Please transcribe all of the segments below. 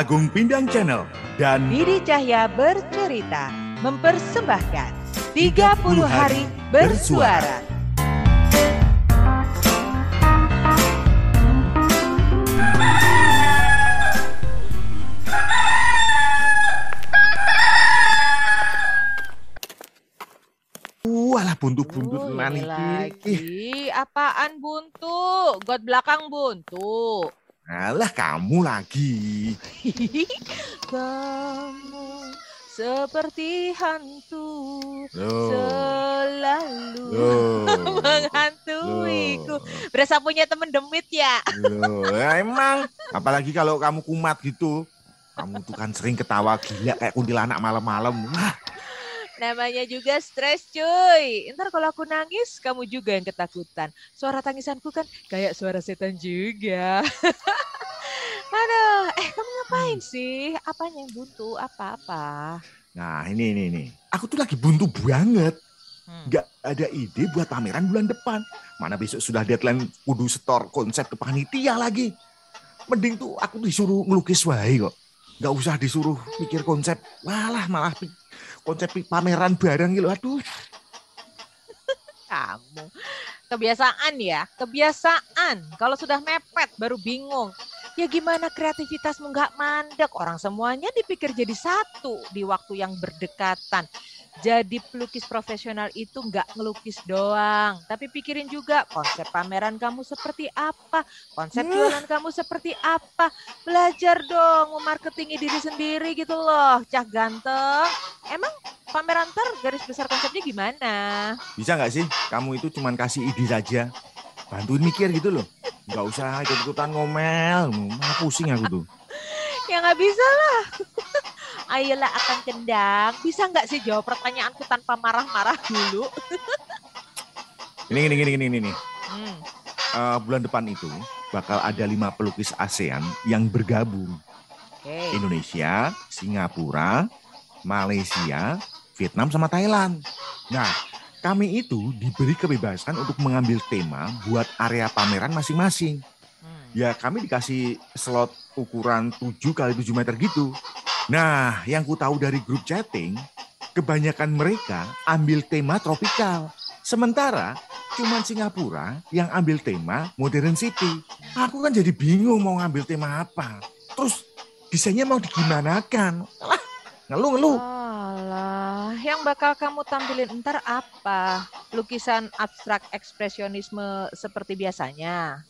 Agung Pindang Channel dan Didi Cahya bercerita mempersembahkan 30 hari bersuara. Walah ini iki. lagi apaan buntu? God belakang buntu. Alah kamu lagi. Kamu seperti hantu Loh. selalu Loh. menghantuiku. Berasa punya temen demit ya? Loh, ya emang apalagi kalau kamu kumat gitu. Kamu tuh kan sering ketawa gila kayak kuntilanak malam-malam. Wah, Namanya juga stres cuy. Ntar kalau aku nangis, kamu juga yang ketakutan. Suara tangisanku kan kayak suara setan juga. Aduh, eh kamu ngapain sih? Apanya yang buntu? Apa-apa? nah ini ini ini. Aku tuh lagi buntu banget. Hmm. Gak ada ide buat pameran bulan depan. Mana besok sudah deadline kudu setor konsep ke panitia lagi. Mending tuh aku disuruh ngelukis wae kok. Gak usah disuruh mikir konsep. Walah malah konsep pameran barang gitu. Aduh. Kamu. Kebiasaan ya, kebiasaan. Kalau sudah mepet baru bingung. Ya gimana kreativitasmu nggak mandek? Orang semuanya dipikir jadi satu di waktu yang berdekatan. Jadi pelukis profesional itu nggak ngelukis doang, tapi pikirin juga konsep pameran kamu seperti apa, konsep Wah. jualan kamu seperti apa. Belajar dong memarketingi diri sendiri gitu loh, cah ganteng. Emang pameran ntar garis besar konsepnya gimana? Bisa nggak sih kamu itu cuman kasih ide saja. Bantuin mikir gitu loh. Gak usah ikut-ikutan ngomel. Malah pusing aku tuh. Ya nggak bisa lah. Ayolah akan kendang. Bisa nggak sih jawab pertanyaanku tanpa marah-marah dulu? Ini, ini, ini, ini, ini. ini. Hmm. Eh, bulan depan itu bakal ada lima pelukis ASEAN yang bergabung. Oke. Indonesia, Singapura, Malaysia, Vietnam sama Thailand. Nah, kami itu diberi kebebasan untuk mengambil tema buat area pameran masing-masing. Hmm. Ya kami dikasih slot ukuran 7 kali 7 meter gitu. Nah, yang ku tahu dari grup chatting, kebanyakan mereka ambil tema tropikal. Sementara cuman Singapura yang ambil tema modern city. Aku kan jadi bingung mau ngambil tema apa. Terus desainnya mau digimanakan? Alah, ngeluh-ngeluh. Alah, yang bakal kamu tampilin ntar apa? Lukisan abstrak ekspresionisme seperti biasanya.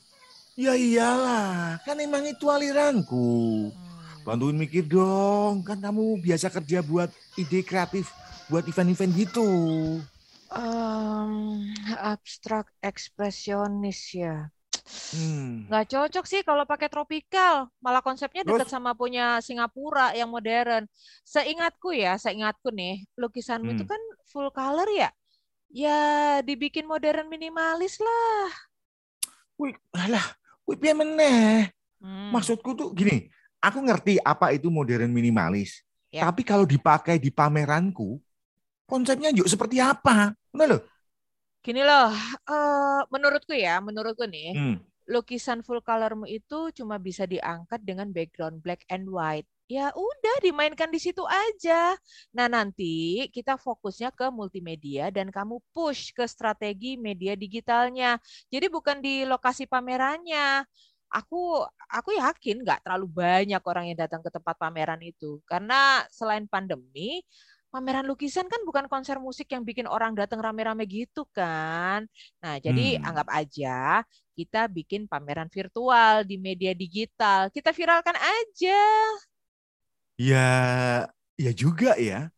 Ya iyalah, kan emang itu aliranku. Hmm. Bantuin mikir dong, kan kamu biasa kerja buat ide kreatif buat event-event gitu. Em, abstrak ekspresionis ya. Hmm. Nggak cocok sih kalau pakai tropikal. Malah konsepnya dekat Terus? sama punya Singapura yang modern. Seingatku ya, seingatku nih, lukisanmu itu Hmm. kan full color ya? Ya dibikin modern minimalis lah. Wih, alah, wih piye meneh. Hmm, Maksudku tuh gini, aku ngerti apa itu modern minimalis. Ya. Tapi kalau dipakai di pameranku, konsepnya yuk seperti apa? Bener loh. Gini loh, eh, menurutku ya, menurutku nih, Hmm. lukisan full colormu itu cuma bisa diangkat dengan background black and white. Ya udah dimainkan di situ aja. Nah nanti kita fokusnya ke multimedia dan kamu push ke strategi media digitalnya. Jadi bukan di lokasi pamerannya. Aku aku yakin nggak terlalu banyak orang yang datang ke tempat pameran itu karena selain pandemi, pameran lukisan kan bukan konser musik yang bikin orang datang rame-rame gitu kan. Nah jadi Hmm. anggap aja kita bikin pameran virtual di media digital. Kita viralkan aja. Ya, ya juga ya.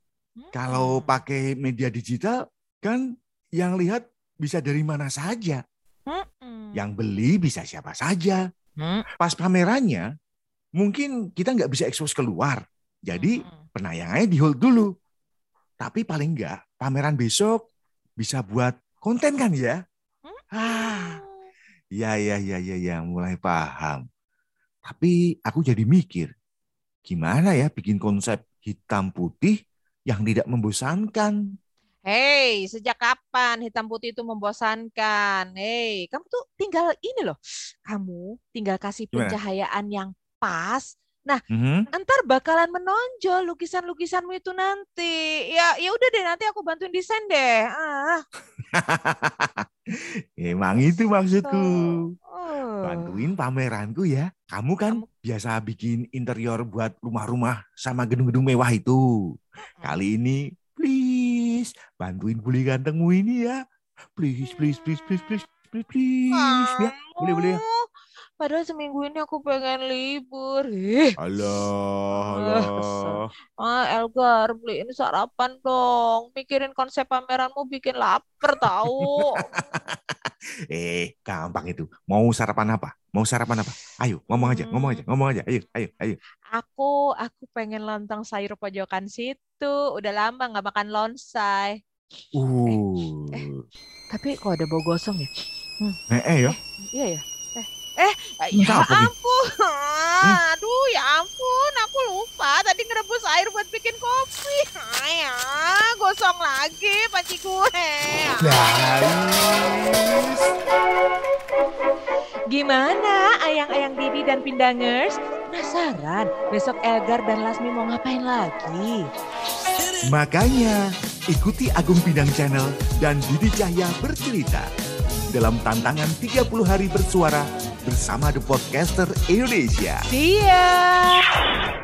Kalau Hmm. pakai media digital, kan yang lihat bisa dari mana saja. Mm-mm. Yang beli bisa siapa saja. Hmm. Pas pamerannya, mungkin kita nggak bisa ekspos keluar. Jadi Mm-mm. penayangannya di hold dulu. Tapi paling nggak pameran besok bisa buat konten kan ya? Ah, ya ya ya ya ya mulai paham. Tapi aku jadi mikir, gimana ya bikin konsep hitam putih yang tidak membosankan? Hei, sejak kapan hitam putih itu membosankan? Hei, kamu tuh tinggal ini loh. Kamu tinggal kasih Gimana? pencahayaan yang pas, Nah, Mhm. ntar bakalan menonjol lukisan-lukisanmu itu nanti. Ya, ya udah deh nanti aku bantuin desain deh. Ah, Emang itu maksudku. oh. Bantuin pameranku ya. Kamu kan Kamu- biasa bikin interior buat rumah-rumah sama gedung-gedung mewah itu. Kali ini please bantuin buli gantengmu ini ya. Please, please, please, please, please, please, please. Ya, boleh, boleh ya. Padahal seminggu ini aku pengen libur. Ih, Allah, Ah, kesel. ah Elgar, beliin sarapan dong. Mikirin konsep pameranmu bikin lapar tahu. Eh, gampang itu. Mau sarapan apa? Mau sarapan apa? Ayo, ngomong aja, ngomong aja, ngomong aja. Ayo, ayo, ayo. Aku aku pengen lontong sayur pojokan situ. Udah lama nggak makan lonsai. Uh, Tapi kok ada bau gosong ya? eh, eh ya. Iya ya. Eh, ya Entah ampun. Aduh, ya ampun. Aku lupa tadi ngerebus air buat bikin kopi. Ya, gosong lagi panci gue. Guys. Gimana ayang-ayang Didi dan Pindangers? Penasaran besok Elgar dan Lasmi mau ngapain lagi? Makanya, ikuti Agung Pindang Channel dan Didi Cahya bercerita dalam tantangan 30 hari bersuara bersama The Podcaster Indonesia. See ya!